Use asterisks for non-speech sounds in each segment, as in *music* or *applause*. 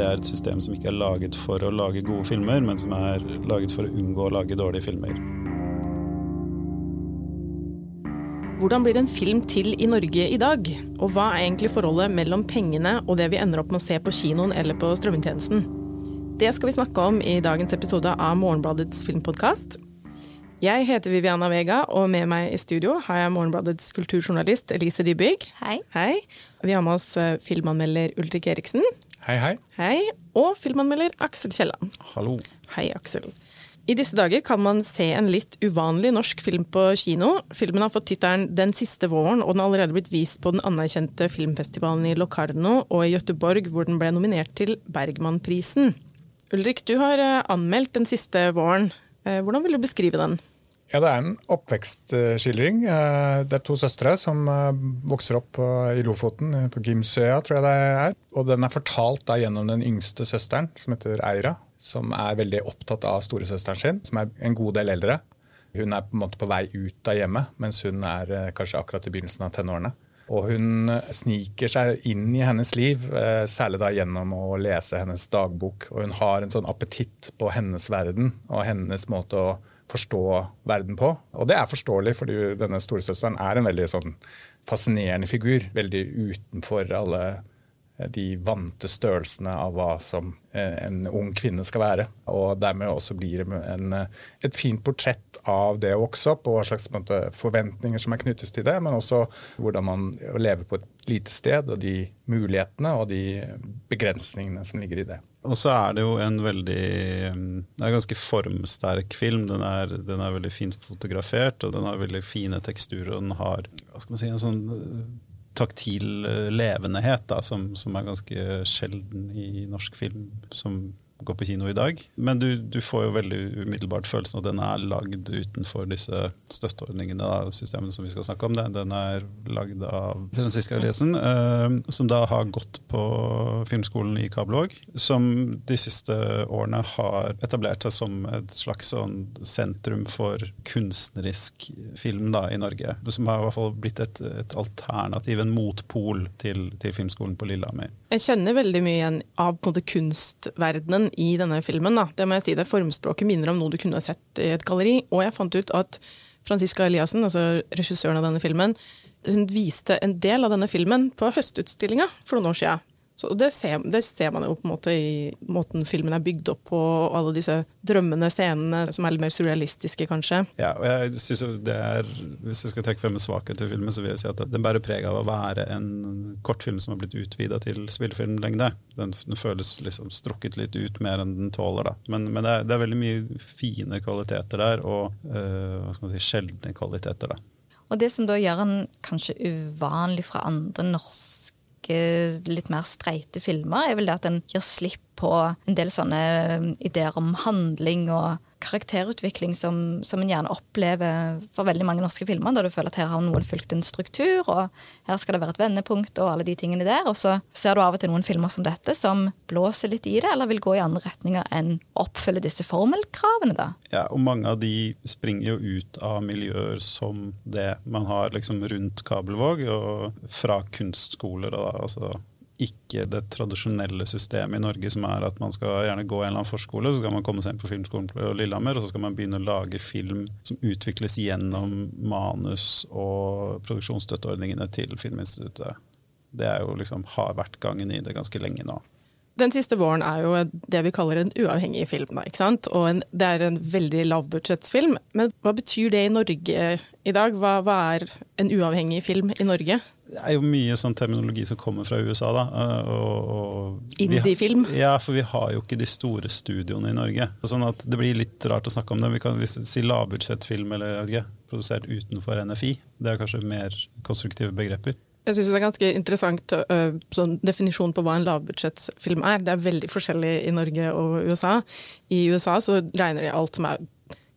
det er et system som ikke er laget for å lage gode filmer, men som er laget for å unngå å lage dårlige filmer. Hvordan blir en film til i Norge i dag? Og hva er egentlig forholdet mellom pengene og det vi ender opp med å se på kinoen eller på strømmetjenesten? Det skal vi snakke om i dagens episode av Morgenbladets filmpodkast. Jeg heter Viviana Vega, og med meg i studio har jeg Morgenbladets kulturjournalist Elise Dybygg. Hei. Hei. Vi har med oss eh, filmanmelder Ulrik Eriksen. Hei, hei. Hei. Og filmanmelder Aksel Kielland. Hallo. Hei, Aksel. I disse dager kan man se en litt uvanlig norsk film på kino. Filmen har fått tittelen 'Den siste våren', og den har allerede blitt vist på den anerkjente filmfestivalen i Locarno og i Gøteborg, hvor den ble nominert til Bergmanprisen. Ulrik, du har eh, anmeldt 'Den siste våren'. Eh, hvordan vil du beskrive den? Ja, Det er en oppvekstskildring. Eh, Det er to søstre som eh, vokser opp i Lofoten, eh, på Gimsøya, tror jeg det er. Og den er fortalt da gjennom den yngste søsteren, som heter Eira. Som er veldig opptatt av storesøsteren sin, som er en god del eldre. Hun er på en måte på vei ut av hjemmet, mens hun er kanskje akkurat i begynnelsen av tenårene. Og hun sniker seg inn i hennes liv, særlig da gjennom å lese hennes dagbok. Og hun har en sånn appetitt på hennes verden og hennes måte å forstå verden på. Og det er forståelig, fordi denne storesøsteren er en veldig sånn fascinerende figur. Veldig utenfor alle eh, de vante størrelsene av hva som eh, en ung kvinne skal være. Og dermed også blir det en, eh, et fint portrett av det å vokse opp, og hva slags måte, forventninger som er knyttes til det, men også hvordan man lever på et lite sted, og de mulighetene og de begrensningene som ligger i det. Og så er det jo en veldig Det er en ganske formsterk film. Den er, den er veldig fint fotografert, og den har veldig fine teksturer, og den har hva skal man si, en sånn uh, taktil uh, levendehet da, som, som er ganske sjelden i norsk film som går på kino i dag. Men du, du får jo veldig umiddelbart følelsen av at den er lagd utenfor disse støtteordningene, da, systemene som vi skal snakke om. Den er lagd av Franziska Eliassen, eh, som da har gått på filmskolen i Kabelvåg. Som de siste årene har etablert seg som et slags sånn sentrum for kunstnerisk film da, i Norge. Som har i hvert fall blitt et, et alternativ, en motpol til, til Filmskolen på Lillehammer. Jeg kjenner veldig mye igjen av måte kunstverdenen i denne filmen. Da. Det må jeg si, det Formspråket minner om noe du kunne sett i et galleri. Og jeg fant ut at Franziska Eliassen, altså regissøren av denne filmen, hun viste en del av denne filmen på Høstutstillinga for noen år siden. Så det ser, det ser man jo på en måte i måten filmen er bygd opp på, og alle disse drømmende scenene som er litt mer surrealistiske, kanskje. Ja, og jeg synes jo det er, Hvis jeg skal trekke frem en svakhet til filmen, så vil jeg si at den bærer preg av å være en kortfilm som har blitt utvida til spillefilmlengde. Den, den føles liksom strukket litt ut mer enn den tåler. da. Men, men det, er, det, er, veldig mye fine kvaliteter der, og øh, hva skal man si, sjeldne kvaliteter. da. Og det som da gjør den kanskje uvanlig fra andre norske litt mer streite filmer, er vel det at den gir slipp på en del sånne ideer om handling og karakterutvikling som, som en gjerne opplever for veldig mange norske filmer, da du føler at her har noen fulgt en struktur, og her skal det være et vendepunkt og alle de tingene der. Og så ser du av og til noen filmer som dette som blåser litt i det, eller vil gå i andre retninger enn oppfylle disse formelkravene, da. Ja, og mange av de springer jo ut av miljøer som det man har liksom rundt Kabelvåg, og fra kunstskoler. Da, altså ikke det tradisjonelle systemet i Norge som er at man skal gjerne gå en eller annen forskole, så skal man komme seg inn på Filmskolen på Lillehammer, og så skal man begynne å lage film som utvikles gjennom manus og produksjonsstøtteordningene til Filminstituttet. Det er jo liksom, har vært gangen i det ganske lenge nå. Den siste våren er jo det vi kaller en uavhengig film. Ikke sant? Og en, det er en veldig lavbudsjettsfilm. Men hva betyr det i Norge i dag? Hva, hva er en uavhengig film i Norge? Det er jo mye sånn terminologi som kommer fra USA. da. Og, og Indie-film? Ja, for vi har jo ikke de store studioene i Norge. Sånn at Det blir litt rart å snakke om det. Vi kan si lavbudsjettfilm eller jeg vet ikke, produsert utenfor NFI. Det er kanskje mer konstruktive begreper. Jeg syns det er ganske interessant uh, sånn definisjon på hva en lavbudsjettfilm er. Det er veldig forskjellig i Norge og USA. I USA så regner de alt som er,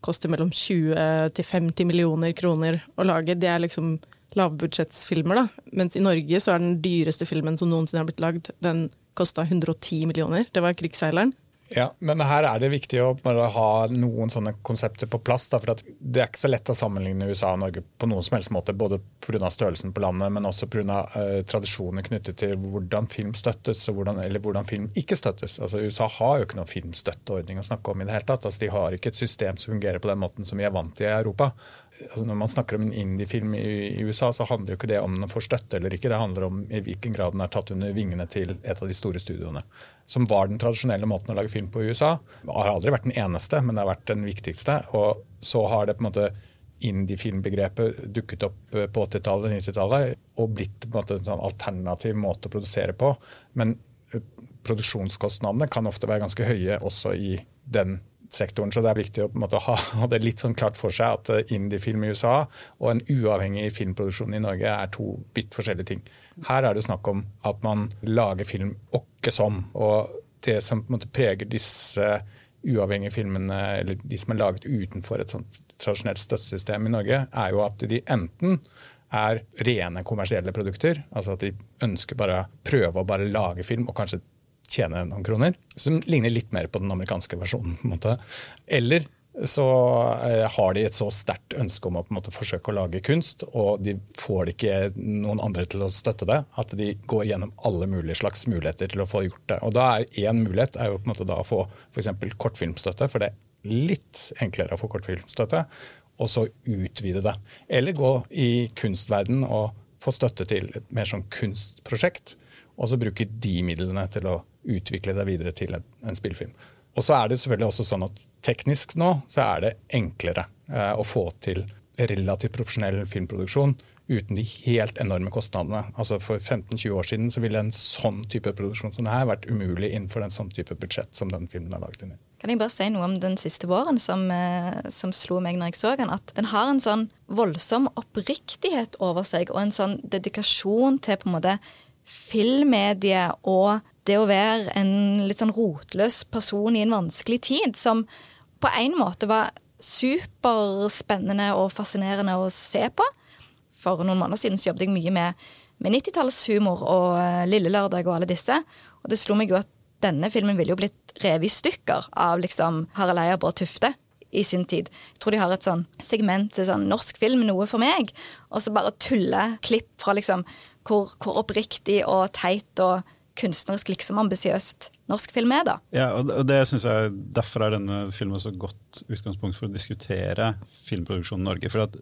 koster mellom 20 til 50 millioner kroner å lage. Det er liksom lavbudsjettsfilmer, da. Mens i Norge så er den dyreste filmen som noensinne har blitt lagd, den kosta 110 millioner. Det var 'Krigsseileren'. Ja, Men her er det viktig å ha noen sånne konsepter på plass. Da, for Det er ikke så lett å sammenligne USA og Norge på noen som helst måte. Både pga. størrelsen på landet, men også pga. Uh, tradisjoner knyttet til hvordan film støttes og hvordan, eller hvordan film ikke støttes. Altså USA har jo ikke noen filmstøtteordning å snakke om i det hele tatt. Altså, de har ikke et system som fungerer på den måten som vi er vant til i Europa altså Når man snakker om en indiefilm i, i USA, så handler jo ikke det om den får støtte eller ikke. Det handler om i hvilken grad den er tatt under vingene til et av de store studioene. Som var den tradisjonelle måten å lage film på i USA. Det har aldri vært den eneste, men det har vært den viktigste. Og så har det på en måte indie-filmbegrepet dukket opp eh, på 80-tallet 90-tallet og blitt en, måte en sånn alternativ måte å produsere på. Men eh, produksjonskostnadene kan ofte være ganske høye også i den sektoren. Så det er viktig å måte, ha, ha, det litt sånn klart for seg at eh, indiefilm i USA og en uavhengig filmproduksjon i Norge er to vidt forskjellige ting. Her er det snakk om at man lager film åkke som. Og det som måte preger disse uavhengige filmene, eller de som er laget utenfor et sånt tradisjonelt støttesystem i Norge, er jo at de enten er rene kommersielle produkter. Altså at de ønsker bare å prøve å bare lage film og kanskje tjene noen kroner. Som ligner litt mer på den amerikanske versjonen. på en måte. Eller så eh, har de et så sterkt ønske om å på en måte forsøke å lage kunst, og de får ikke noen andre til å støtte det, at de går gjennom alle mulige slags muligheter til å få gjort det. Og da er Én mulighet er jo på en måte da å få f.eks. kortfilmstøtte, for det er litt enklere å få kortfilmstøtte, og så utvide det. Eller gå i kunstverden og få støtte til et mer sånn kunstprosjekt, og så bruke de midlene til å utvikle deg videre til en, en spillfilm. Og så er det selvfølgelig også sånn at teknisk nå så er det enklere eh, å få til relativt profesjonell filmproduksjon uten de helt enorme kostnadene. Altså For 15-20 år siden så ville en sånn type produksjon som det her vært umulig innenfor en sånn type budsjett som den filmen er laget inn i. Kan jeg bare si noe om den siste våren som, eh, som slo meg når jeg så den? At den har en sånn voldsom oppriktighet over seg, og en sånn dedikasjon til på en måte filmmediet og det å være en litt sånn rotløs person i en vanskelig tid, som på en måte var superspennende og fascinerende å se på. For noen måneder siden så jobbet jeg mye med, med 90-tallshumor og uh, Lille Lørdag og alle disse. Og det slo meg jo at denne filmen ville jo blitt revet i stykker av liksom Harald Bård Tufte i sin tid. Jeg tror de har et sånn segment til sånn norsk film, noe for meg. Og så bare tulle klipp fra liksom hvor, hvor oppriktig og teit og kunstnerisk liksom ambisiøst norsk film er. da. Ja, og det synes jeg Derfor er denne filmen så godt utgangspunkt for å diskutere filmproduksjonen i Norge. for at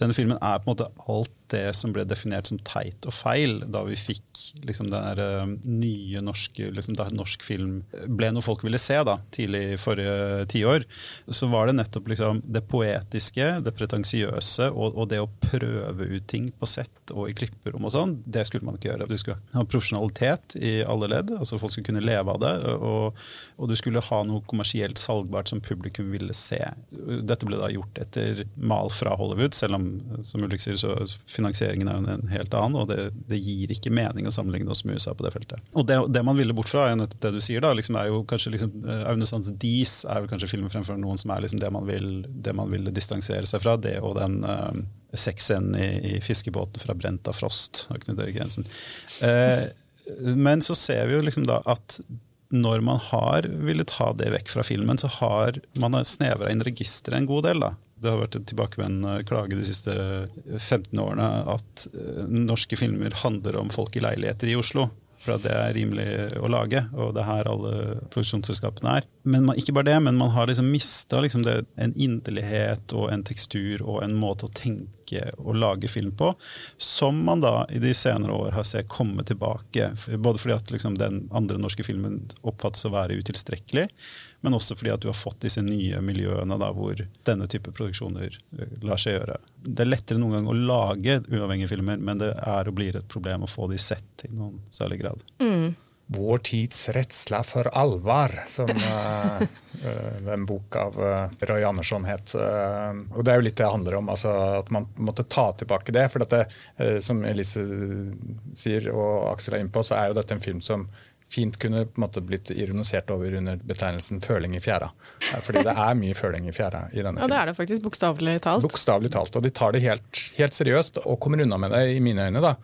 denne filmen er på en måte alt det som ble definert som teit og feil da vi fikk liksom den uh, nye norske liksom, Da norsk film ble noe folk ville se da, tidlig i forrige tiår, så var det nettopp liksom, det poetiske, det pretensiøse og, og, det å prøve ut ting på sett og i klipperom og sånn, det skulle man ikke gjøre. Du skulle ha profesjonalitet i alle ledd, altså folk skulle kunne leve av det, og, og du skulle ha noe kommersielt salgbart som publikum ville se. Dette ble da gjort etter mal fra Hollywood, selv om som Ulrik sier, så finansieringen er en helt annen, og det, det, gir ikke mening å sammenligne oss med USA på det feltet. Og det, det man ville bort fra, er nettopp det du sier, da, liksom er jo kanskje liksom, eh, Aune Sands Dis er vel kanskje filmen fremfor noen som er liksom det, man vil, det man vil distansere seg fra. Det og den uh, sexscenen i, i, fiskebåten fra Brenta Frost av Knut Erik Jensen. Uh, men så ser vi jo liksom da at når man har villet ha det vekk fra filmen, så har man snevra inn registeret en god del. da. Det har vært en tilbakevendende klage de siste 15 årene at eh, norske filmer handler om folk i leiligheter i Oslo. For at det er rimelig å lage, og det er her alle produksjonsselskapene er. Men man, ikke bare det, men man har liksom mista liksom en inderlighet og en tekstur og en måte å tenke å lage film på, som man da i de senere år har sett komme tilbake. Både fordi at liksom den andre norske filmen oppfattes å være utilstrekkelig, men også fordi at du har fått disse nye miljøene da, hvor denne type produksjoner eh, lar seg gjøre. Det er lettere noen gang å lage uavhengige filmer, men det er og blir et problem å få de sett i noen særlig grad. Mm. Vår tids redsla for alvor, som uh, *laughs* uh, en bok av uh, Roy Andersson het. og Det er jo litt det det handler om, altså, at man måtte ta tilbake det. For dette, som Elise sier og Aksel er inne på, så er jo dette en film som fint kunne på en måte blitt ironisert over under betegnelsen 'føling i fjæra'. Fordi det er mye føling i fjæra i denne filmen. *laughs* Ja, det er det faktisk, bokstavelig talt. Bokstavelig talt, Og de tar det helt, helt, seriøst og kommer unna med det, i mine øyne. da.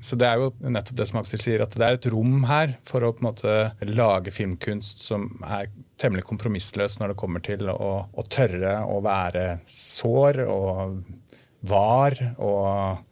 Så det er jo nettopp det som Aksel sier, at det er et rom her for å på en måte lage filmkunst som er temmelig kompromissløs når det kommer til å, å tørre å være sår og var og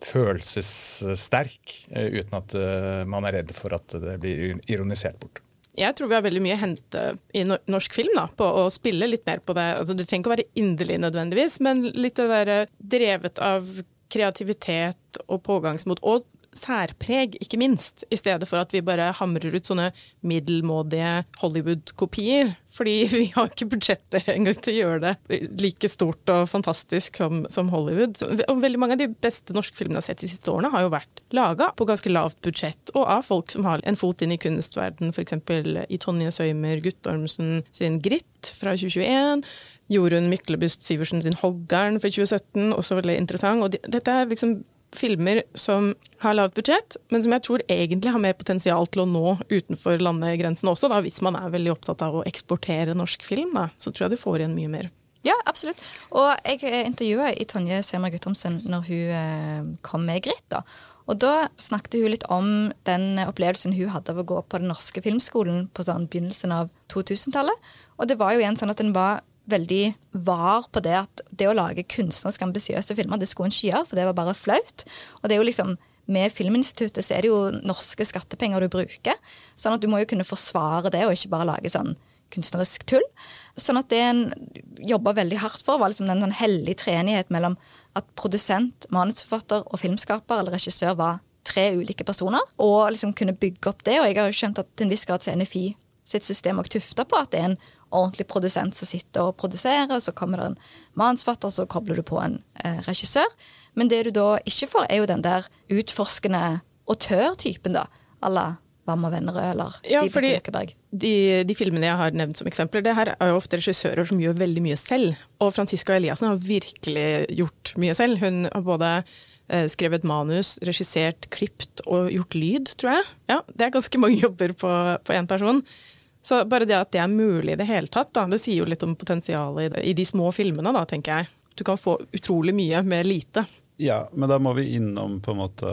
følelsessterk eh, uten at eh, man er redd for at det blir ironisert bort. Jeg tror vi har veldig mye å hente i norsk film da, på å spille litt mer på det. Altså, det trenger ikke å være inderlig nødvendigvis, men litt det der drevet av kreativitet og pågangsmot. Og særpreg, ikke minst, i stedet for at vi bare hamrer ut sånne middelmådige Hollywood-kopier. Fordi *laughs* vi har ikke budsjettet engang til å gjøre det like stort og fantastisk som, som, Hollywood. Og veldig mange av de beste norske filmene jeg har sett de siste årene, har jo vært laga på ganske lavt budsjett, og av folk som har en fot inn i kunstverden, f.eks. i Tonje Søymer Guttormsen sin Gritt fra 2021. Jorunn Myklebust Syversen sin 'Hoggern' for 2017, også veldig interessant. Og dette er liksom filmer som har lavt budsjett, men som jeg tror egentlig har mer potensial til å nå utenfor landegrensene også, da, hvis man er veldig opptatt av å eksportere norsk film. Da, så tror jeg du får igjen mye mer. Ja, absolutt. Og jeg eh, intervjua i Tonje Semer Guttormsen når hun eh, kom med Grit. da. Og da snakket hun litt om den opplevelsen hun hadde av å gå på den norske filmskolen på sånn begynnelsen av 2000-tallet. Og det var jo igjen sånn at den var veldig var på det at det å lage kunstnerisk ambisiøse filmer, det skulle en ikke gjøre, for det var bare flaut. Og det er jo liksom med Filminstituttet så er det jo norske skattepenger du bruker. Sånn at du må jo kunne forsvare det, og ikke bare lage sånn kunstnerisk tull. Sånn at det en jobba veldig hardt for, var liksom den sånn hellige treenighet mellom at produsent, manusforfatter og filmskaper eller regissør var tre ulike personer, og liksom kunne bygge opp det. Og jeg har jo skjønt at til en viss grad så er NFI sitt system òg tufta på at det er en ordentlig produsent som sitter og produserer, så kommer det en manusforfatter, så kobler du på en eh, regissør. Men det du da ikke får, er jo den der utforskende autørtypen, da. à la Vam og Vennerød eller ja, fordi de, de, filmene jeg har nevnt som eksempler, det her er jo ofte regissører som gjør veldig mye selv. Og Franziska Eliassen har virkelig gjort mye selv. Hun har både eh, skrevet manus, regissert, klipt og gjort lyd, tror jeg. Ja, Det er ganske mange jobber på én person. Så bare det at det er mulig i det hele tatt, da, det sier jo litt om potensialet i, de små filmene, da, tenker jeg. Du kan få utrolig mye med lite. Ja, men da må vi innom på en måte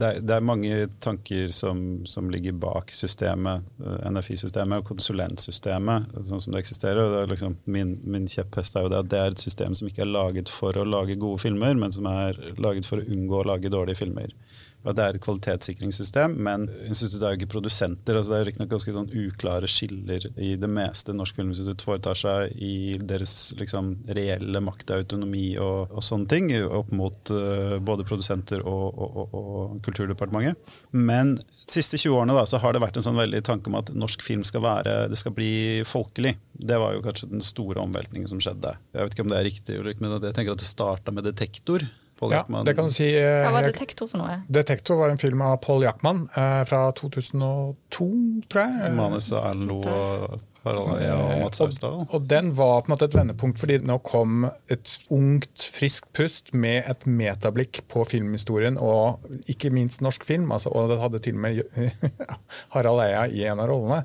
det er, det er, mange tanker som, som ligger bak systemet, eh, NFI-systemet og konsulentsystemet, sånn som det eksisterer. Det liksom, min, min, kjepphest er jo det at det er et system som ikke er laget for å lage gode filmer, men som er laget for å unngå å lage dårlige filmer at det er et kvalitetssikringssystem, men instituttet er jo ikke produsenter. altså Det er riktignok ganske sånn uklare skiller i det meste Norsk Filminstitutt foretar seg i deres liksom, reelle makt og autonomi og, og, sånne ting, opp mot uh, både produsenter og, og, og, Kulturdepartementet. Men de siste 20 årene da, så har det vært en sånn veldig tanke om at norsk film skal være, det skal bli folkelig. Det var jo kanskje den store omveltningen som skjedde. Jeg vet ikke om det er riktig, men jeg tenker at det starta med Detektor Paul ja, Det kan du si. Eh, Hva var Detektor for noe? Detektor var en film av Paul Jackman eh, fra 2002, tror jeg. Manus av Lo og Harald Eia og Mats Haugstad. Og, og den var på en måte et vendepunkt, fordi nå kom et ungt, friskt pust med et metablikk på filmhistorien, og ikke minst norsk film. Altså, og det hadde til og med *laughs* Harald Eia i en av rollene.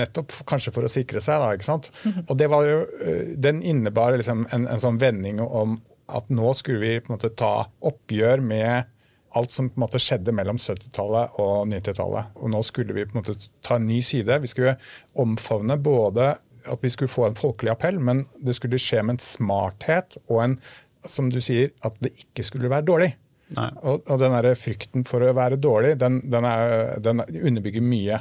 Nettopp kanskje for å sikre seg, da. ikke sant? *laughs* Og det var jo, eh, Den innebar liksom en, en sånn vending om at nå skulle vi på en måte ta oppgjør med alt som på en måte skjedde mellom 70-tallet og 90-tallet. Og nå skulle vi på en måte ta en ny side. Vi skulle omfavne både at vi skulle få en folkelig appell, men det skulle skje med en smarthet og en, som du sier, at det ikke skulle være dårlig. Og, og, den der frykten for å være dårlig, den, den, er, den, underbygger mye.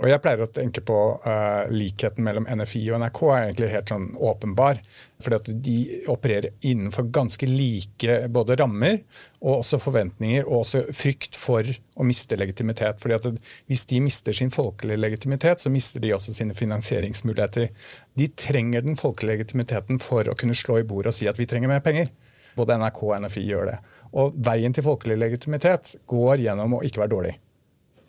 Og jeg pleier å tenke på uh, likheten mellom NFI og NRK er egentlig helt sånn åpenbar. Fordi at de opererer innenfor ganske like både rammer og også forventninger, og også frykt for å miste legitimitet. Fordi at Hvis de mister sin folkelige legitimitet, så mister de også sine finansieringsmuligheter. De trenger den folkelige legitimiteten for å kunne slå i bordet og si at vi trenger mer penger. Både NRK og NFI gjør det. Og veien til folkelig legitimitet går gjennom å ikke være dårlig.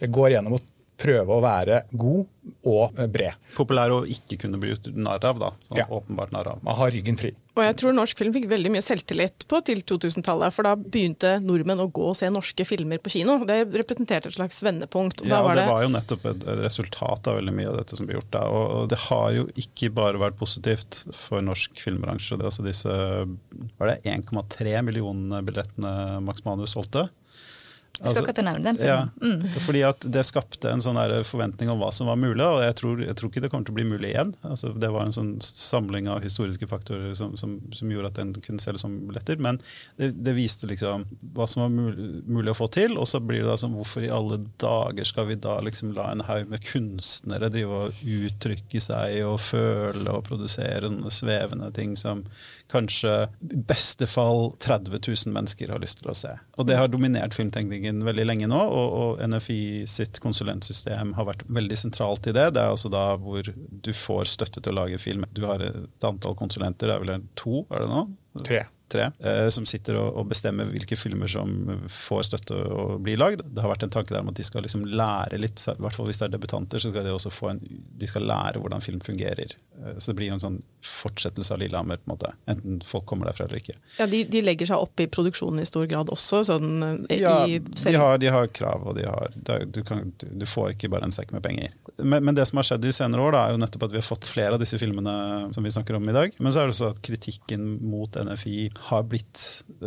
Det går gjennom å prøve å være god og bred. Populær å ikke kunne bli gjort narr av, da. Sånn ja. åpenbart narr av. Man har ryggen fri. Og jeg tror norsk film fikk veldig mye selvtillit på til 2000-tallet. For da begynte nordmenn å gå og se norske filmer på kino. Det representerte et slags vendepunkt. Og ja, og det, var jo nettopp et, et, resultat av veldig mye av dette som ble gjort da. Og, det har jo ikke bare vært positivt for norsk filmbransje. Det altså disse var det 1,3 millioner billettene Max Manus solgte. Jeg skal altså, nevne den filmen. Ja, mm. Fordi at det skapte en sånn forventning om hva som var mulig, og jeg tror, jeg tror ikke det kommer til å bli mulig igjen. Altså, det var en sånn samling av historiske faktorer som, som, som gjorde at den kunne selges som billetter. Men det, det, viste liksom hva som var mulig, mulig, å få til, og så blir det da sånn hvorfor i alle dager skal vi da liksom la en haug med kunstnere drive og uttrykke seg og føle og produsere svevende ting som kanskje i beste fall 30 000 mennesker har lyst til å se. Og det har dominert filmtenkningen veldig lenge nå, og, og NFI sitt konsulentsystem har vært veldig sentralt i det. Det er altså da hvor du får støtte til å lage film. Du har et antall konsulenter, det er vel to, er det nå? Tre tre, eh, som sitter og, bestemmer hvilke filmer som får støtte og blir lagd. Det har vært en tanke der om at de skal liksom lære litt, i hvert fall hvis det er debutanter, så skal de også få en, de skal lære hvordan film fungerer. Eh, så det blir en sånn fortsettelse av Lillehammer, på en måte, enten folk kommer derfra eller ikke. Ja, De, de legger seg opp i produksjonen i stor grad også? Sånn, i, ja, de har, de har, krav, og de har, du, kan, du, får ikke bare en sekk med penger. Men, men, det som har skjedd de senere år, da, er jo nettopp at vi har fått flere av disse filmene som vi snakker om i dag. Men så er det også at kritikken mot NFI har blitt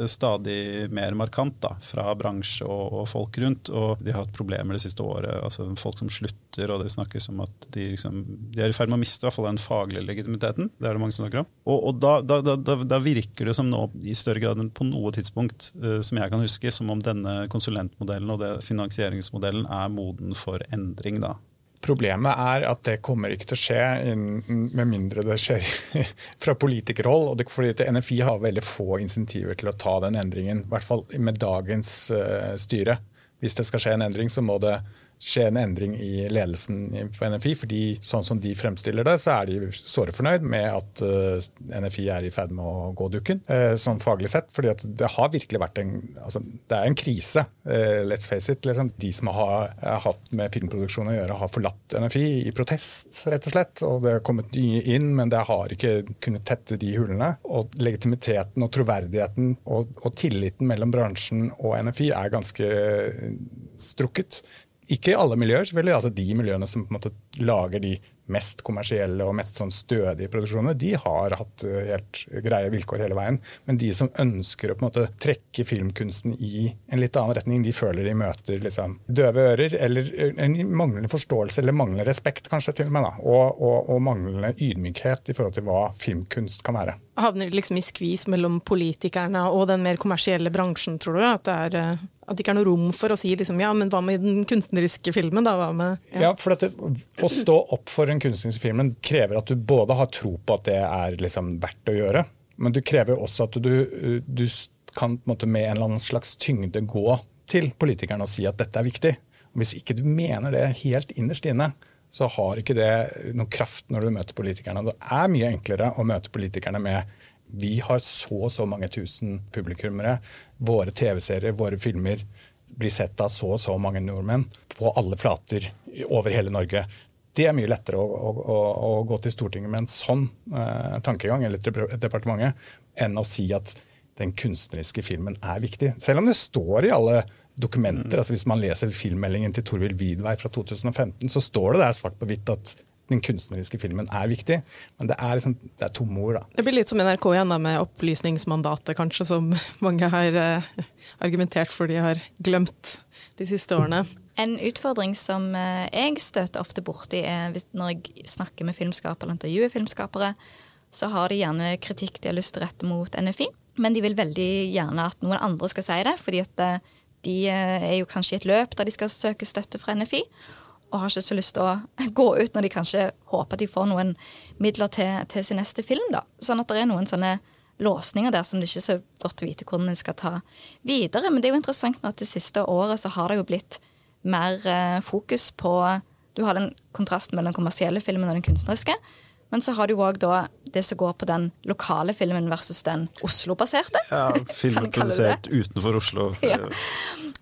stadig mer markant da, fra bransje og, og, folk rundt. Og de har hatt problemer det siste året. altså Folk som slutter, og det snakkes om at de, liksom, de er i ferd med å miste i hvert fall den faglige legitimiteten. Det er det mange som snakker om. Og, og da, da, da, da, virker det som nå, i større grad enn på noe tidspunkt, uh, som jeg kan huske, som om denne konsulentmodellen og det finansieringsmodellen er moden for endring. da. Problemet er at det kommer ikke til å skje med mindre det skjer *laughs* fra politikerhold. og det, fordi NFI har veldig få insentiver til å ta den endringen, i hvert fall med dagens uh, styre. Hvis det skal skje en endring, så må det skje en endring i ledelsen på NFI. fordi sånn som de fremstiller det, så er de såre fornøyd med at eh, NFI er i ferd med å gå dukken, uh, sånn faglig sett. fordi det har virkelig vært en altså, det er en krise. Uh, let's face it. Liksom. De som har, har hatt med filmproduksjon å gjøre, har forlatt NFI i protest, rett og slett. Og det har kommet nye inn, men det har ikke kunnet tette de hullene. Og legitimiteten og troverdigheten og, og tilliten mellom bransjen og NFI er ganske strukket. Ikke i alle miljøer, selvfølgelig. altså De miljøene som på en måte lager de mest kommersielle og mest sånn stødige produksjonene, de har hatt eh, helt greie vilkår hele veien. Men de som ønsker å på en måte trekke filmkunsten i en litt annen retning, de føler de møter liksom døve ører, eller en manglende forståelse eller manglende respekt, kanskje, til og med. da, og, og, og manglende ydmykhet i forhold til hva filmkunst kan være. Havner liksom i skvis mellom politikerne og den mer kommersielle bransjen, tror du? At det er eh, at det ikke er noe rom for å si liksom, ja, men hva med den kunstneriske filmen? da? Med, ja. ja. for det, Å stå opp for den kunstneriske filmen krever at du både har tro på at det er liksom verdt å gjøre, men du krever også at du, du kan en måte, med en eller annen slags tyngde gå til politikerne og si at dette er viktig. Hvis ikke du mener det helt innerst inne, så har ikke det noen kraft når du møter politikerne. Det er mye enklere å møte politikerne med vi har så og så mange tusen publikummere. Våre TV-serier, våre filmer blir sett av så og så mange nordmenn på alle flater over hele Norge. Det er mye lettere å, å, å gå til Stortinget med en sånn eh, tankegang, eller til departementet, enn å si at den kunstneriske filmen er viktig. Selv om det står i alle dokumenter. Mm. altså Hvis man leser filmmeldingen til Torvild Widvey fra 2015, så står det der svart på hvitt at den kunstneriske filmen er viktig, men det er, liksom, det er tomme ord. Da. Det blir litt som NRK igjen da, med opplysningsmandatet, kanskje, som mange har eh, argumentert for de har glemt de siste årene. En utfordring som eh, jeg støter ofte borti, er når jeg snakker med filmskapere eller intervjuer filmskapere, så har de gjerne kritikk de har lyst til å rette mot NFI, men de vil veldig gjerne at noen andre skal si det, fordi at eh, de eh, er jo kanskje i et løp der de skal søke støtte fra NFI og har ikke så lyst til å *laughs* gå ut når de kanskje håper at de får noen midler til, til sin neste film. da. Sånn at det er noen sånne låsninger der som det ikke er så godt å vite hvordan de skal ta videre. Men det er jo interessant nå at det siste året så har det jo blitt mer eh, fokus på Du har den kontrasten mellom den kommersielle filmen og den kunstneriske. Men så har du òg det som går på den lokale filmen versus den Oslo-baserte. Ja, *laughs* filmen produsert utenfor Oslo. *laughs* Ja.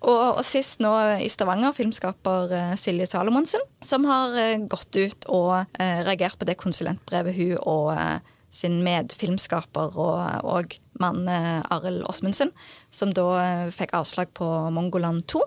Og, og, sist nå i Stavanger, filmskaper uh, Silje Salomonsen, som har uh, gått ut og uh, reagert på det konsulentbrevet hun og sin medfilmskaper og, og mann Arild Åsmundsen, som da fikk avslag på Mongoland 2.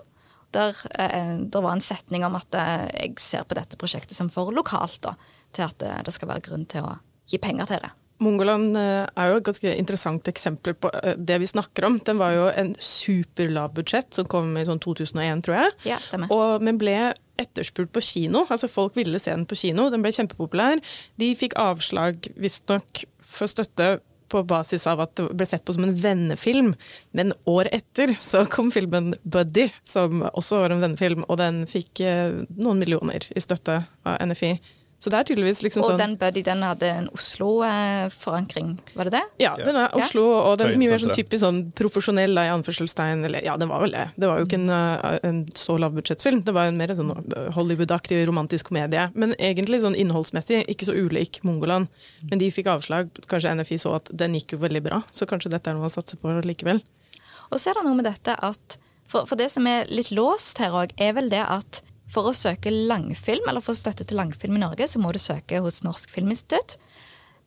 Der, der, var en setning om at jeg ser på dette prosjektet som for lokalt. da til at det, det skal være grunn til å gi penger til det. Mongoland eh, er jo et ganske interessant eksempel på eh, det vi snakker om. Den var jo en superlav budsjett som kom i sånn 2001, tror jeg. Ja, stemmer. Og, men ble etterspurt på kino. altså Folk ville se den på kino. Den ble kjempepopulær. De fikk avslag, visstnok, for støtte på basis av at det ble sett på som en vennefilm. Men året etter så kom filmen 'Buddy', som også var en vennefilm, og den fikk eh, noen millioner i støtte av NFI. Så det er tydeligvis liksom Og sånn den Buddy den hadde en Oslo-forankring, var det det? Ja, den er Oslo, og den er mye mer sånn typisk sånn profesjonell, da, i anførselstegn. Eller ja, den var vel det. Det var jo ikke en, eh, en så lavbudsjettfilm, Det var en mer sånn Hollywood-aktig romantisk komedie. Men egentlig sånn innholdsmessig ikke så ulik Mongoland. Men de fikk avslag. Kanskje NFI så at den gikk jo veldig bra, så kanskje dette er noe å satse på likevel. Og så er det noe med dette at For, for det som er litt låst her òg, er vel det at for å søke langfilm, eller få støtte til langfilm i Norge, så må du søke hos Norsk Filminstitutt.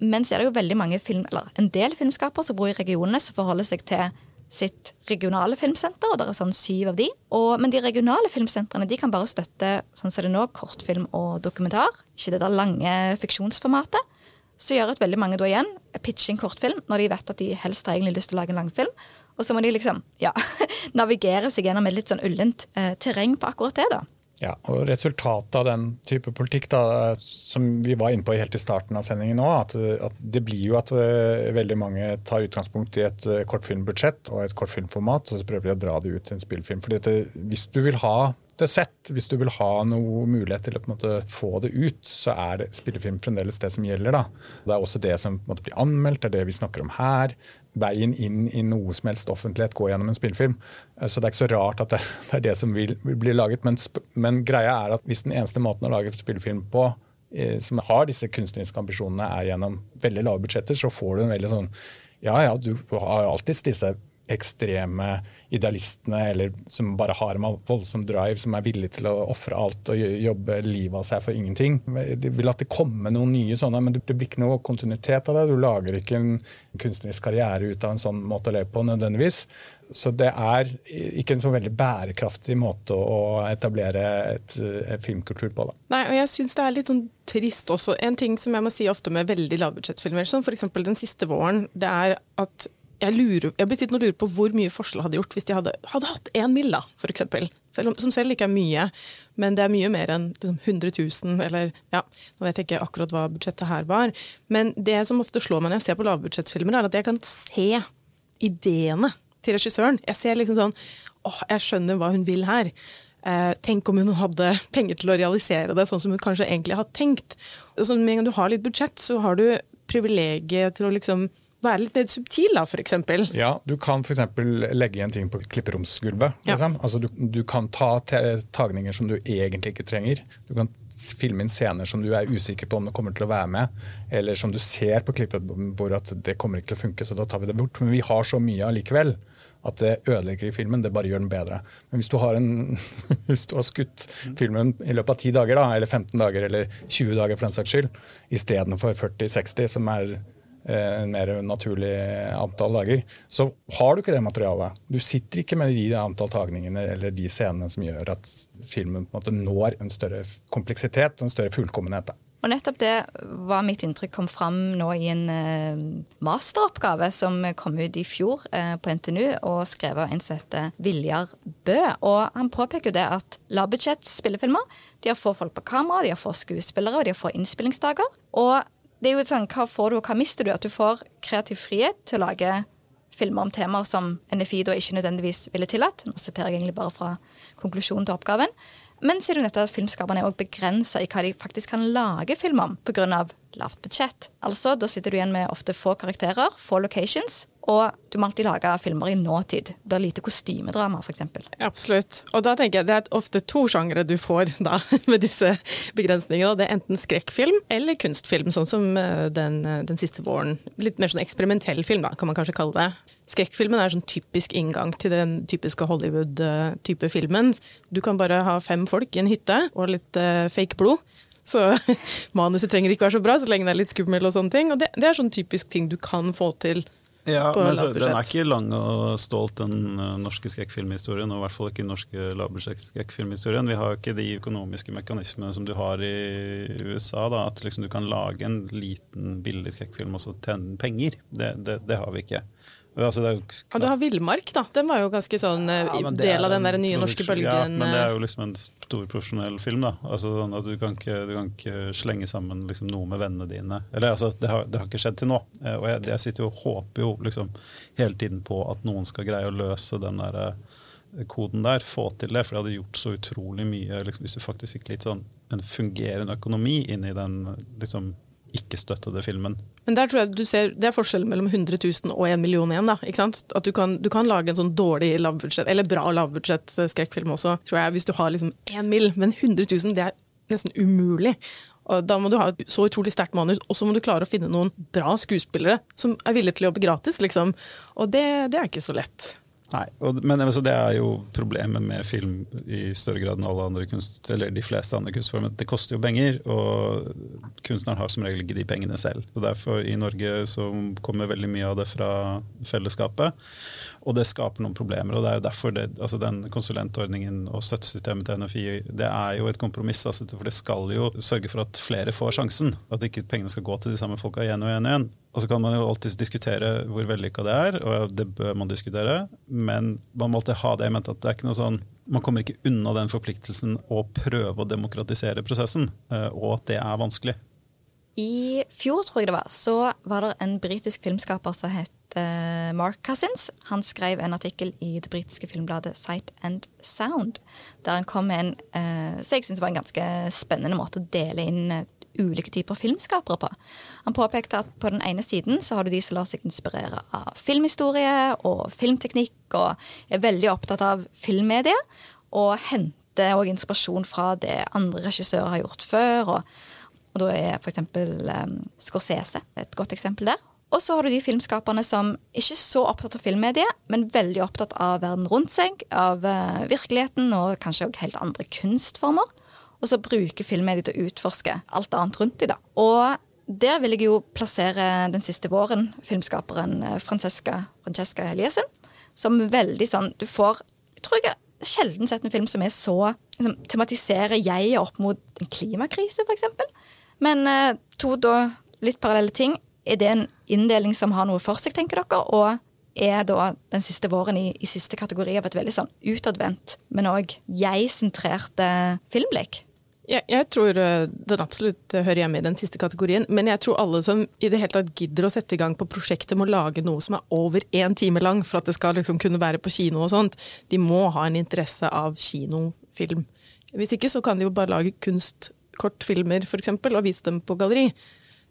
Men så er det jo veldig mange film, eller en del filmskapere som bor i regionene, som forholder seg til sitt regionale filmsenter, og det er sånn syv av de. Og, men de regionale filmsentrene de kan bare støtte sånn som det er nå, kortfilm og dokumentar. Ikke det der lange fiksjonsformatet. Så gjør at veldig mange da igjen pitcher en kortfilm når de vet at de helst har egentlig lyst til å lage en langfilm. Og så må de liksom ja, *laughs* navigere seg gjennom et litt sånn ullent eh, terreng på akkurat det. da. Ja, og Resultatet av den type politikk, da, som vi var inne på helt i starten av sendingen nå, at, at det blir jo at eh, veldig mange tar utgangspunkt i et eh, kortfilmbudsjett og et kortfilmformat, og så prøver de å dra det ut til en spillfilm. Fordi at Hvis du vil ha det sett, hvis du vil ha noe mulighet til å på en måte få det ut, så er det spillefilm fremdeles det som gjelder. da. Det er også det som på en måte blir anmeldt, det er det vi snakker om her veien inn i noe som helst offentlighet går gjennom en spillefilm. Eh, Så det er ikke så rart at det, *laughs* det er det som vil, vil bli laget. Men, men greia er at hvis den eneste måten å lage spillefilm på, eh, som har disse kunstneriske ambisjonene, er gjennom veldig lave budsjetter, så får du en veldig sånn Ja ja, du har alltids disse ekstreme idealistene eller som bare har en voldsom drive, som er villige til å ofre alt og jobbe livet av seg for ingenting. De vil at det kommer noen nye sånne, men det blir ikke noe kontinuitet av det. Du lager ikke en kunstnerisk karriere ut av en sånn måte å leve på nødvendigvis. Så det er ikke en så veldig bærekraftig måte å etablere et, et filmkultur på. Da. Nei, og jeg syns det er litt sånn trist også. En ting som jeg må si ofte med veldig lavbudsjettfilmer, som f.eks. den siste våren, det er at jeg, lurer, jeg blir sittende og lurer på hvor mye forskjell hadde gjort hvis de hadde, hadde hatt én mill., f.eks. Som selv ikke er mye, men det er mye mer enn liksom, 100 000, eller ja, nå vet jeg ikke akkurat hva budsjettet her var. Men det som ofte slår meg når jeg ser på lavbudsjettfilmer, er at jeg kan se ideene til regissøren. Jeg ser liksom sånn åh, jeg skjønner hva hun vil her. Eh, tenk om hun hadde penger til å realisere det sånn som hun kanskje egentlig har tenkt. Så med en gang du har litt budsjett, så har du privilegiet til å liksom være litt mer subtil, da, f.eks. Ja, Du kan f.eks. legge igjen ting på klipperomsgulvet. Ja. Liksom. Altså, du, du kan ta tagninger som du egentlig ikke trenger. Du kan filme inn scener som du er usikker på om det kommer til å være med. Eller som du ser på klippebordet at det kommer ikke til å funke, så da tar vi det bort. Men vi har så mye allikevel at det ødelegger i filmen. Det bare gjør den bedre. Men hvis du har, en, *laughs* hvis du har skutt filmen i løpet av 10 dager, da, eller 15 dager, eller 20 dager for den saks skyld, istedenfor 40-60, som er en mer naturlig antall dager, så har du ikke det materialet. Du sitter ikke med de antall tagningene eller de scenene som gjør at filmen på en måte når en større kompleksitet og en større fullkommenhet. Og nettopp det var mitt inntrykk kom fram nå i en eh, masteroppgave som kom ut i fjor eh, på NTNU, og skrevet av en som Viljar Bø. Og han påpeker det at lavbudsjett spillefilmer de har få folk på kamera, de har få skuespillere, og de har få innspillingsdager. Og det er jo sånn, hva får du, og hva mister du? At du får kreativ frihet til å lage filmer om temaer som NFI da ikke nødvendigvis ville tillatt. Nå siterer jeg egentlig bare fra konklusjonen til oppgaven. Men så er det nettopp at filmskaperne er også begrensa i hva de faktisk kan lage film om pga. lavt budsjett. Altså, Da sitter du igjen med ofte få karakterer, få locations, og du må alltid lage filmer i nåtid. Det blir lite kostymedrama, f.eks. Absolutt. Og da tenker jeg det er ofte to sjangere du får da, *laughs* med disse begrensningene. Det er enten skrekkfilm eller kunstfilm, sånn som eh, den, eh, den siste våren. Litt mer sånn eksperimentell film, da, kan man kanskje kalle det. Skrekkfilmen er sånn typisk inngang til den typiske Hollywood-type filmen. Du kan bare ha fem folk i en hytte og litt uh, fake blod. Så *laughs* manuset trenger ikke være så bra så lenge det er litt skummelt og sånne ting. Og det, det er sånn typisk ting du kan få til Ja, men så, Den er ikke lang og stolt, den uh, norske skrekkfilmhistorien. Og i hvert fall ikke den norske lavbudsjettskrekkfilmhistorien. Vi har jo ikke de økonomiske mekanismene som du har i USA. Da, at liksom du kan lage en liten, billig skrekkfilm og så tjene penger. Det, det, det har vi ikke. Altså, Ja, du har Villmark, da. Den var jo ganske sånn eh, Ja, del av den der nye norske bølgen. Ja, men det eh, er jo liksom en stor profesjonell film. da Altså sånn at Du kan ikke, du kan ikke slenge sammen liksom noe med vennene dine. Eller altså, Det har, det har ikke skjedd til nå. Eh, Og jeg, jeg sitter jo og håper jo liksom hele tiden på at noen skal greie å løse den der eh, koden der, få til det. For det hadde gjort så utrolig mye liksom, hvis du faktisk fikk litt sånn en fungerende økonomi inn i den liksom ikke-støttede filmen. Men der tror jeg du ser, Det er forskjellen mellom 100 000 og 1 million igjen. da, ikke sant? At du kan, du kan lage en sånn dårlig lavbudsjett, eller bra lavbudsjett skrekkfilm også, tror jeg, hvis du har liksom 1 mill. Men 100 000, det er nesten umulig. Og Da må du ha et så utrolig sterkt manus, og så må du klare å finne noen bra skuespillere som er villige til å jobbe gratis. liksom. Og det, det er ikke så lett. Nei, og, men altså, Det er jo problemet med film i større grad enn alle andre kunst, eller de fleste andre kunstformer. Det koster jo penger, og kunstneren har som regel ikke de pengene selv. Så Derfor i Norge så kommer veldig mye av det fra fellesskapet, og det skaper noen problemer. og det er jo derfor det, altså Den konsulentordningen og støttesystemet til NFI det er jo et kompromiss. Altså, for det skal jo sørge for at flere får sjansen. At ikke pengene skal gå til de samme folka igjen og igjen og igjen. Og så kan man jo alltid diskutere hvor vellykka det er, og det bør man diskutere. Men man må alltid ha det i mente at det er ikke noe sånn man kommer ikke unna den forpliktelsen å prøve å demokratisere prosessen, eh, og at det er vanskelig. I fjor, tror jeg det var, så var det en britisk filmskaper som het eh, Mark Cousins. Han skrev en artikkel i det britiske filmbladet Sight and Sound, der han kom med en som Så jeg syns var en ganske spennende måte å dele inn eh, ulike typer filmskapere på. Han påpekte at på den ene siden så har du de som lar seg inspirere av filmhistorie og filmteknikk, og er veldig opptatt av filmmedie, og henter òg inspirasjon fra det andre regissører har gjort før. og og da er f.eks. Um, Scorsese et godt eksempel der. Og så har du de filmskaperne som ikke er så opptatt av filmmediet, men veldig opptatt av verden rundt seg, av uh, virkeligheten og kanskje også helt andre kunstformer. Og så bruker filmmediet til å utforske alt annet rundt dem. da. Og der vil jeg jo plassere den siste våren, filmskaperen uh, Francesca, Francesca Eliassen, som veldig sånn Du får Jeg tror jeg sjelden sett en film som er så liksom, tematiserer jeg opp mot en klimakrise, f.eks. Men eh, to da litt parallelle ting. Er det en inndeling som har noe for seg, tenker dere? Og er da den siste våren i, i siste kategori av et veldig sånn utadvendt, men òg jeg-sentrerte filmblikk? Jeg, jeg tror eh, den absolutt hører hjemme i den siste kategorien, men jeg tror alle som i det hele tatt gidder å sette i gang på prosjektet, må lage noe som er over én time lang for at det skal liksom kunne være på kino og sånt. De må ha en interesse av kinofilm. Hvis ikke så kan de jo bare lage kunstkortfilmer for eksempel, og vise dem på galleri.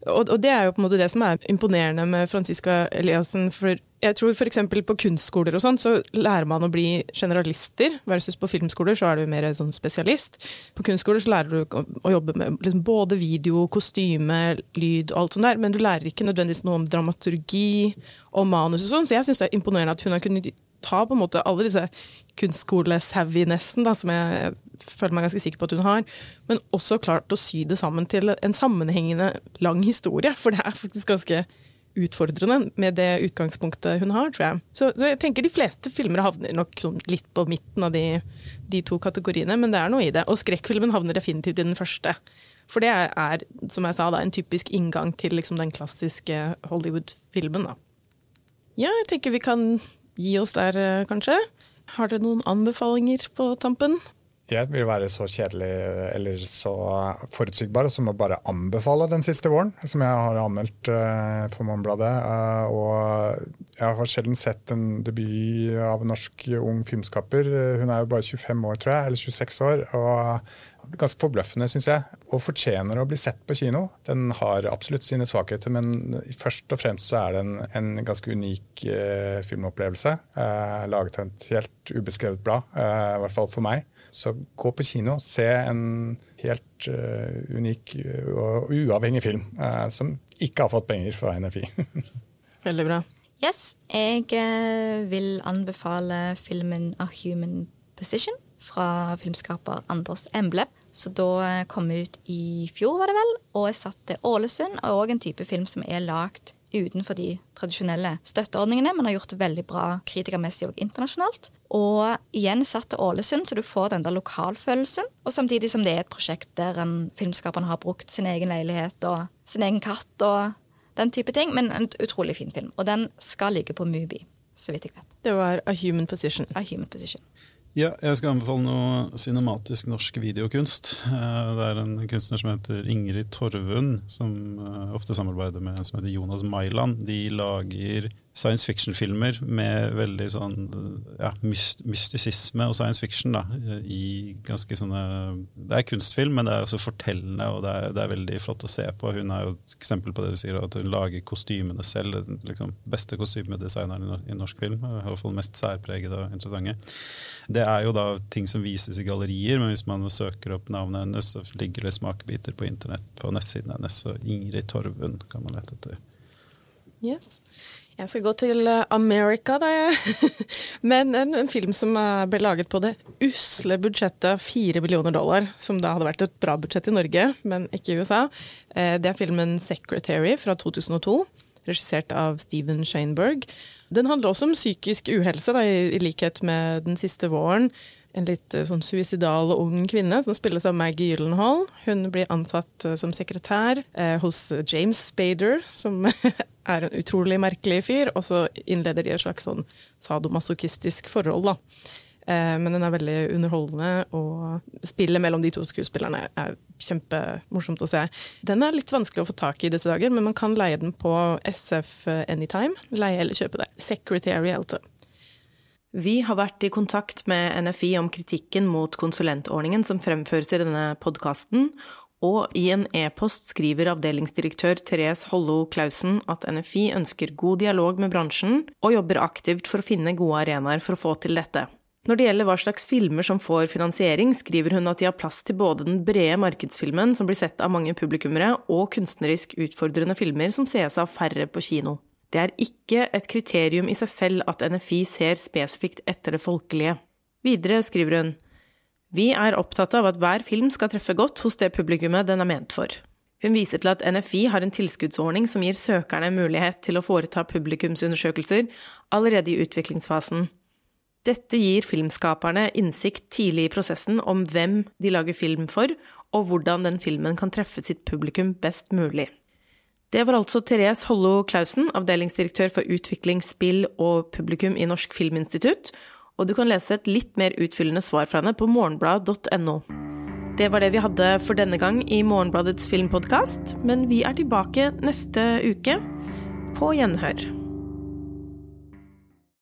Og, og det er jo på en måte det som er imponerende med Franziska Eliassen. For jeg tror f.eks. på kunstskoler og sånt, så lærer man å bli generalister, versus på filmskoler så er du mer sånn spesialist. På kunstskoler så lærer du å, jobbe med liksom både video, kostyme, lyd og alt sånt der, men du lærer ikke nødvendigvis noe om dramaturgi og manus og sånn, så jeg syns det er imponerende at hun har kunnet ta på en måte alle disse kunstskole-savvinessen som jeg føler meg ganske sikker på at hun har, men også klart å sy det sammen til en sammenhengende lang historie. For det er faktisk ganske utfordrende med det utgangspunktet hun har, tror jeg. Så, så jeg tenker de fleste filmer havner nok sånn litt på midten av de, de to kategoriene, men det er noe i det. Og skrekkfilmen havner definitivt i den første. For det er, som jeg sa, da, en typisk inngang til liksom, den klassiske Hollywood-filmen. Ja, jeg tenker vi kan gi oss der, eh, kanskje. Har dere noen anbefalinger på tampen? Jeg vil være så kjedelig eller så forutsigbar som å bare anbefale Den siste våren, som jeg har anmeldt uh, for Morgenbladet. Uh, og jeg har sjelden sett en debut av en norsk ung filmskaper. Uh, hun er jo bare 25 år, tror jeg, eller 26 år. og Ganske forbløffende, syns jeg. Og fortjener å bli sett på kino. Den har absolutt sine svakheter, men først og fremst så er det en, en ganske unik filmopplevelse. laget av et helt ubeskrevet blad, i hvert fall for meg. Så gå på kino, se en helt uh, unik og uavhengig film uh, som ikke har fått penger fra NFI. *laughs* Veldig bra. Yes, jeg uh, vil anbefale filmen A Human Position fra filmskaper Anders Emble. Så da kom ut i fjor, var det vel, og jeg satt til Ålesund. Og òg en type film som er lagd utenfor de tradisjonelle støtteordningene, men har gjort det veldig bra kritikermessig og internasjonalt. Og igjen satt til Ålesund, så du får den der lokalfølelsen. Og samtidig som det er et prosjekt der en filmskaperne har brukt sin egen leilighet og sin egen katt og den type ting. Men en utrolig fin film. Og den skal ligge på Mubi, så vidt jeg vet. Det var A Human Position. A Human Position. Ja, jeg skal anbefale noe cinematisk norsk videokunst. Eh, det er en kunstner som heter Ingrid Torvund, som eh, ofte samarbeider med en som heter Jonas Mailand. De lager science fiction-filmer med veldig sånn ja, mystisisme og science fiction. da, i ganske sånne, Det er kunstfilm, men det er også fortellende, og det er, det er veldig flott å se på. Hun er jo et eksempel på det du sier, at hun lager kostymene selv. Den liksom, beste kostymedesigneren i norsk film. I hvert fall mest særpregede og interessante. Det er jo da ting som vises i gallerier, men hvis man søker opp navnet hennes, så ligger det smakebiter på internett på nettsiden hennes. Så Ingrid Torven kan man lete etter. Yes. Jeg skal gå til eh, America, da. *laughs* Men en, en, film som eh, ble laget på det usle budsjettet fire millioner dollar, som da hadde vært et bra budsjett i Norge, men ikke i USA. Eh, det er filmen 'Secretary' fra 2002, regissert av Steven Shaneberg. Den handler også om psykisk uhelse, da, i, likhet med Den siste våren en litt sånn suicidal ung kvinne som spilles av Maggie Gyllenhaal. Hun blir ansatt som sekretær hos James Spader, som *laughs* er en utrolig merkelig fyr, og så innleder de et slags sånn sadomasochistisk forhold. da. Eh, men den er veldig underholdende, og spillet mellom de to skuespillerne er kjempemorsomt å se. Den er litt vanskelig å få tak i disse dager, men man kan leie den på SF Anytime. Leie eller kjøpe det. Secretary, altså. Vi har vært i kontakt med NFI om kritikken mot konsulentordningen som fremføres i denne podkasten, og i en e-post skriver avdelingsdirektør Therese Hollo Clausen at NFI ønsker god dialog med bransjen, og jobber aktivt for å finne gode arenaer for å få til dette. Når det gjelder hva slags filmer som får finansiering, skriver hun at de har plass til både den brede markedsfilmen som blir sett av mange publikummere, og kunstnerisk utfordrende filmer som sees av færre på kino. Det er ikke et kriterium i seg selv at NFI ser spesifikt etter det folkelige. Videre skriver hun vi er opptatt av at hver film skal treffe godt hos det publikummet den er ment for. Hun viser til at NFI har en tilskuddsordning som gir søkerne mulighet til å foreta publikumsundersøkelser allerede i utviklingsfasen. Dette gir filmskaperne innsikt tidlig i prosessen om hvem de lager film for, og hvordan den filmen kan treffe sitt publikum best mulig. Det var altså Therese Hollo Clausen, avdelingsdirektør for utvikling, spill og publikum i Norsk Filminstitutt, og du kan lese et litt mer utfyllende svar fra henne på morgenblad.no. Det var det vi hadde for denne gang i Morgenbladets filmpodkast, men vi er tilbake neste uke. På gjenhør.